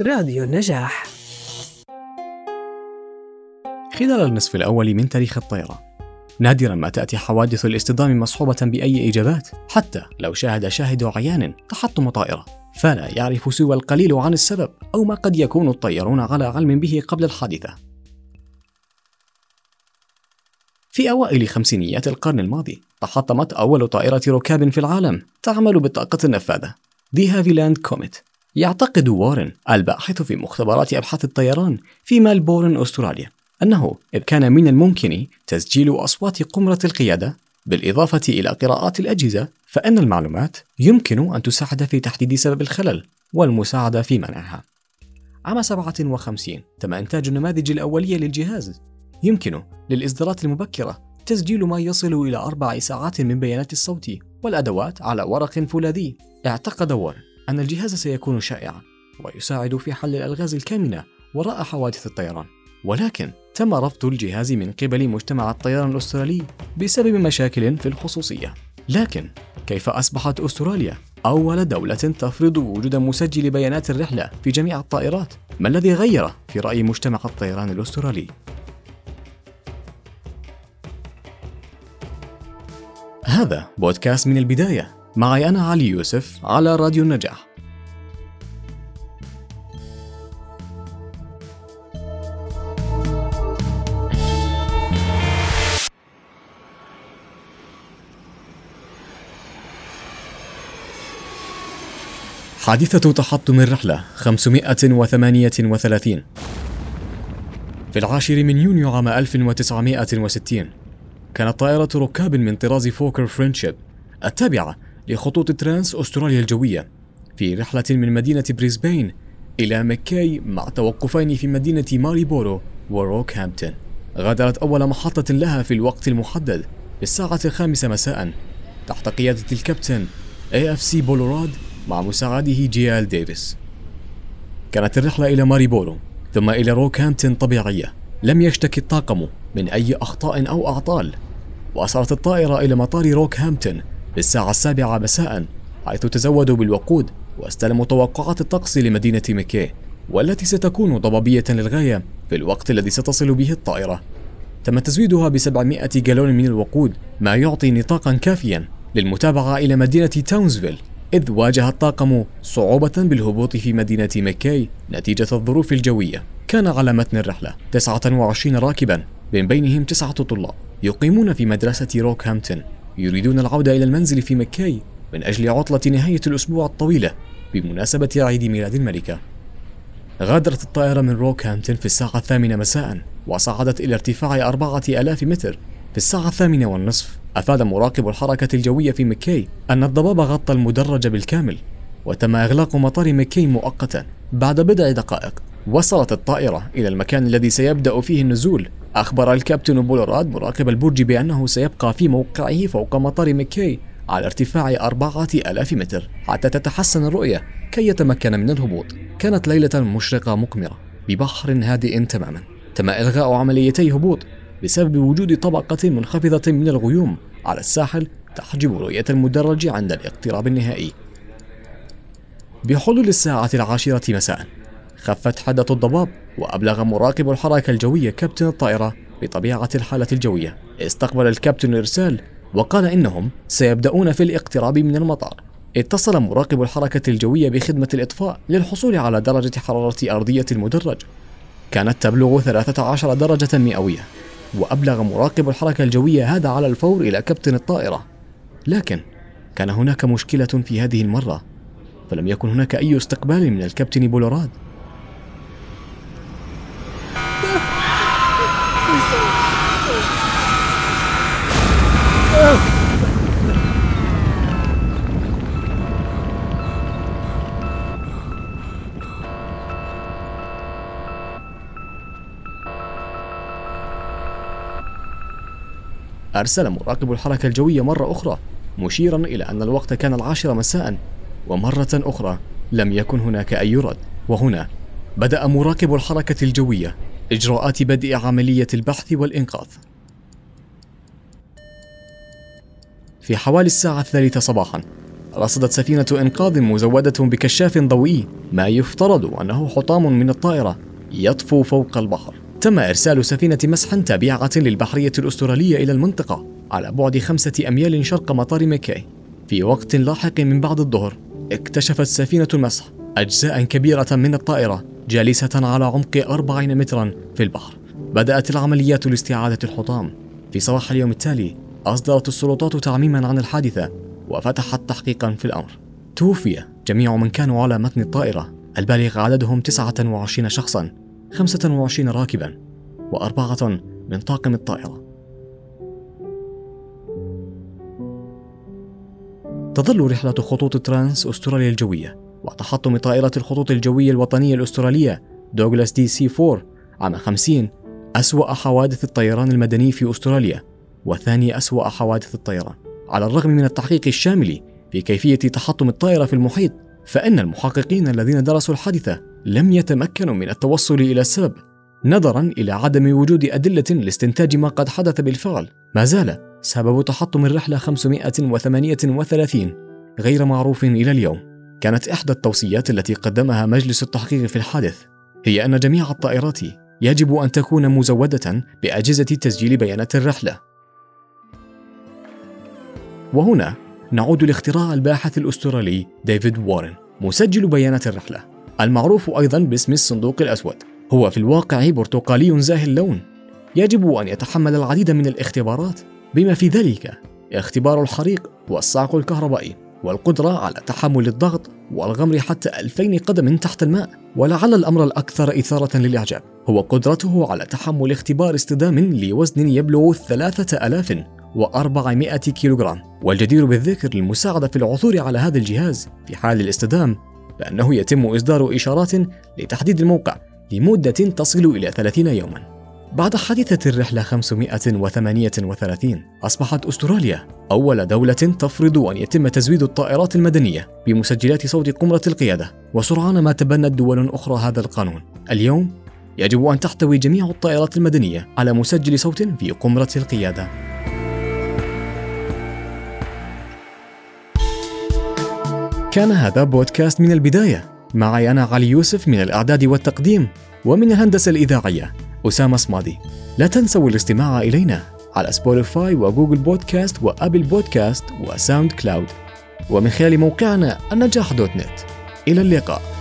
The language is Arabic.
راديو النجاح. خلال النصف الأول من تاريخ الطيران نادرا ما تأتي حوادث الاصطدام مصحوبة بأي إجابات حتى لو شاهد شاهد عيان تحطم طائرة. فلا يعرف سوى القليل عن السبب أو ما قد يكون الطيارون على علم به قبل الحادثة. في أوائل خمسينيات القرن الماضي تحطمت أول طائرة ركاب في العالم تعمل بالطاقة النفاذة دي هافيلاند كوميت يعتقد وارن الباحث في مختبرات أبحاث الطيران في ملبورن أستراليا أنه إذ كان من الممكن تسجيل أصوات قمرة القيادة بالإضافة إلى قراءات الأجهزة فإن المعلومات يمكن أن تساعد في تحديد سبب الخلل والمساعدة في منعها. عام 57 تم إنتاج النماذج الأولية للجهاز. يمكن للإصدارات المبكرة تسجيل ما يصل إلى أربع ساعات من بيانات الصوت والأدوات على ورق فولاذي اعتقد وارن. أن الجهاز سيكون شائعا ويساعد في حل الألغاز الكامنة وراء حوادث الطيران ولكن تم رفض الجهاز من قبل مجتمع الطيران الأسترالي بسبب مشاكل في الخصوصية لكن كيف أصبحت أستراليا أول دولة تفرض وجود مسجل بيانات الرحلة في جميع الطائرات؟ ما الذي غير في رأي مجتمع الطيران الأسترالي؟ هذا بودكاست من البداية معي أنا علي يوسف على راديو النجاح. حادثة تحطم الرحلة 538 في العاشر من يونيو عام 1960 كانت طائرة ركاب من طراز فوكر فريندشيب التابعة لخطوط ترانس أستراليا الجوية في رحلة من مدينة بريسبين إلى مكاي مع توقفين في مدينة ماريبورو وروكهامبتون. غادرت أول محطة لها في الوقت المحدد في الساعة الخامسة مساء تحت قيادة الكابتن اي اف سي بولوراد مع مساعده جي ال ديفيس. كانت الرحلة إلى ماريبورو ثم إلى روكهامبتون طبيعية. لم يشتكي الطاقم من أي أخطاء أو أعطال. وصلت الطائرة إلى مطار روكهامبتون في الساعة السابعة مساء حيث تزودوا بالوقود واستلموا توقعات الطقس لمدينة مكي والتي ستكون ضبابية للغاية في الوقت الذي ستصل به الطائرة. تم تزويدها ب 700 جالون من الوقود ما يعطي نطاقا كافيا للمتابعة إلى مدينة تاونزفيل إذ واجه الطاقم صعوبة بالهبوط في مدينة مكاي نتيجة الظروف الجوية. كان على متن الرحلة 29 راكبا من بينهم تسعة طلاب يقيمون في مدرسة روكهامبتون يريدون العودة إلى المنزل في مكاي من أجل عطلة نهاية الأسبوع الطويلة بمناسبة عيد ميلاد الملكة. غادرت الطائرة من روكهامبتون في الساعة الثامنة مساء وصعدت إلى ارتفاع أربعة آلاف متر. في الساعة الثامنة والنصف أفاد مراقب الحركة الجوية في مكي أن الضباب غطى المدرج بالكامل وتم إغلاق مطار مكي مؤقتا بعد بضع دقائق. وصلت الطائرة إلى المكان الذي سيبدأ فيه النزول. أخبر الكابتن بولوراد مراقب البرج بأنه سيبقى في موقعه فوق مطار مكي على ارتفاع أربعة ألاف متر حتى تتحسن الرؤية كي يتمكن من الهبوط. كانت ليلة مشرقة مقمرة ببحر هادئ تماما. تم إلغاء عمليتي هبوط بسبب وجود طبقة منخفضة من الغيوم على الساحل تحجب رؤية المدرج عند الاقتراب النهائي. بحلول الساعة العاشرة مساء خفت حدة الضباب وأبلغ مراقب الحركة الجوية كابتن الطائرة بطبيعة الحالة الجوية. استقبل الكابتن الإرسال وقال إنهم سيبدأون في الاقتراب من المطار. اتصل مراقب الحركة الجوية بخدمة الإطفاء للحصول على درجة حرارة أرضية المدرج. كانت تبلغ 13 درجة مئوية. وأبلغ مراقب الحركة الجوية هذا على الفور إلى كابتن الطائرة. لكن كان هناك مشكلة في هذه المرة فلم يكن هناك أي استقبال من الكابتن بولوراد. أرسل مراقب الحركة الجوية مرة أخرى مشيرا إلى أن الوقت كان العاشرة مساء ومرة أخرى لم يكن هناك أي رد. وهنا بدأ مراقب الحركة الجوية إجراءات بدء عملية البحث والإنقاذ. في حوالي الساعة الثالثة صباحا رصدت سفينة إنقاذ مزودة بكشاف ضوئي ما يفترض أنه حطام من الطائرة يطفو فوق البحر. تم إرسال سفينة مسح تابعة للبحرية الأسترالية إلى المنطقة على بعد خمسة أميال شرق مطار ميكاي. في وقت لاحق من بعد الظهر اكتشفت سفينة المسح أجزاء كبيرة من الطائرة جالسة على عمق 40 مترا في البحر. بدأت العمليات لاستعادة الحطام. في صباح اليوم التالي أصدرت السلطات تعميما عن الحادثة وفتحت تحقيقا في الأمر. توفي جميع من كانوا على متن الطائرة البالغ عددهم 29 شخصا. 25 راكبا وأربعة من طاقم الطائرة. تظل رحلة خطوط ترانس أستراليا الجوية وتحطم طائرة الخطوط الجوية الوطنية الأسترالية دوغلاس دي سي 4 عام 50 أسوأ حوادث الطيران المدني في أستراليا وثاني أسوأ حوادث الطيران على الرغم من التحقيق الشامل في كيفية تحطم الطائرة في المحيط. فإن المحققين الذين درسوا الحادثة لم يتمكنوا من التوصل إلى السبب نظرا إلى عدم وجود أدلة لاستنتاج ما قد حدث بالفعل. ما زال سبب تحطم الرحلة 538 غير معروف إلى اليوم. كانت إحدى التوصيات التي قدمها مجلس التحقيق في الحادث هي أن جميع الطائرات يجب أن تكون مزودة بأجهزة تسجيل بيانات الرحلة. وهنا نعود لاختراع الباحث الأسترالي ديفيد وارن مسجل بيانات الرحلة المعروف أيضا باسم الصندوق الأسود. هو في الواقع برتقالي زاهي اللون. يجب أن يتحمل العديد من الاختبارات. بما في ذلك اختبار الحريق والصعق الكهربائي والقدرة على تحمل الضغط والغمر حتى 2000 قدم تحت الماء ولعل الأمر الأكثر إثارة للإعجاب. هو قدرته على تحمل اختبار اصطدام لوزن يبلغ 3400 كيلوغرام. والجدير بالذكر للمساعدة في العثور على هذا الجهاز في حال الاصطدام فإنه يتم إصدار إشارات لتحديد الموقع لمدة تصل إلى 30 يوماً. بعد حادثة الرحلة 538 أصبحت أستراليا أول دولة تفرض أن يتم تزويد الطائرات المدنية بمسجلات صوت قمرة القيادة وسرعان ما تبنت دول أخرى هذا القانون. اليوم يجب أن تحتوي جميع الطائرات المدنية على مسجل صوت في قمرة القيادة. كان هذا بودكاست من البداية. معي أنا علي يوسف من الإعداد والتقديم ومن الهندسة الإذاعية أسامة صمادي. لا تنسوا الاستماع إلينا على سبوتيفاي وجوجل بودكاست وأبل بودكاست وساوند كلاود ومن خلال موقعنا النجاح dot net. إلى اللقاء.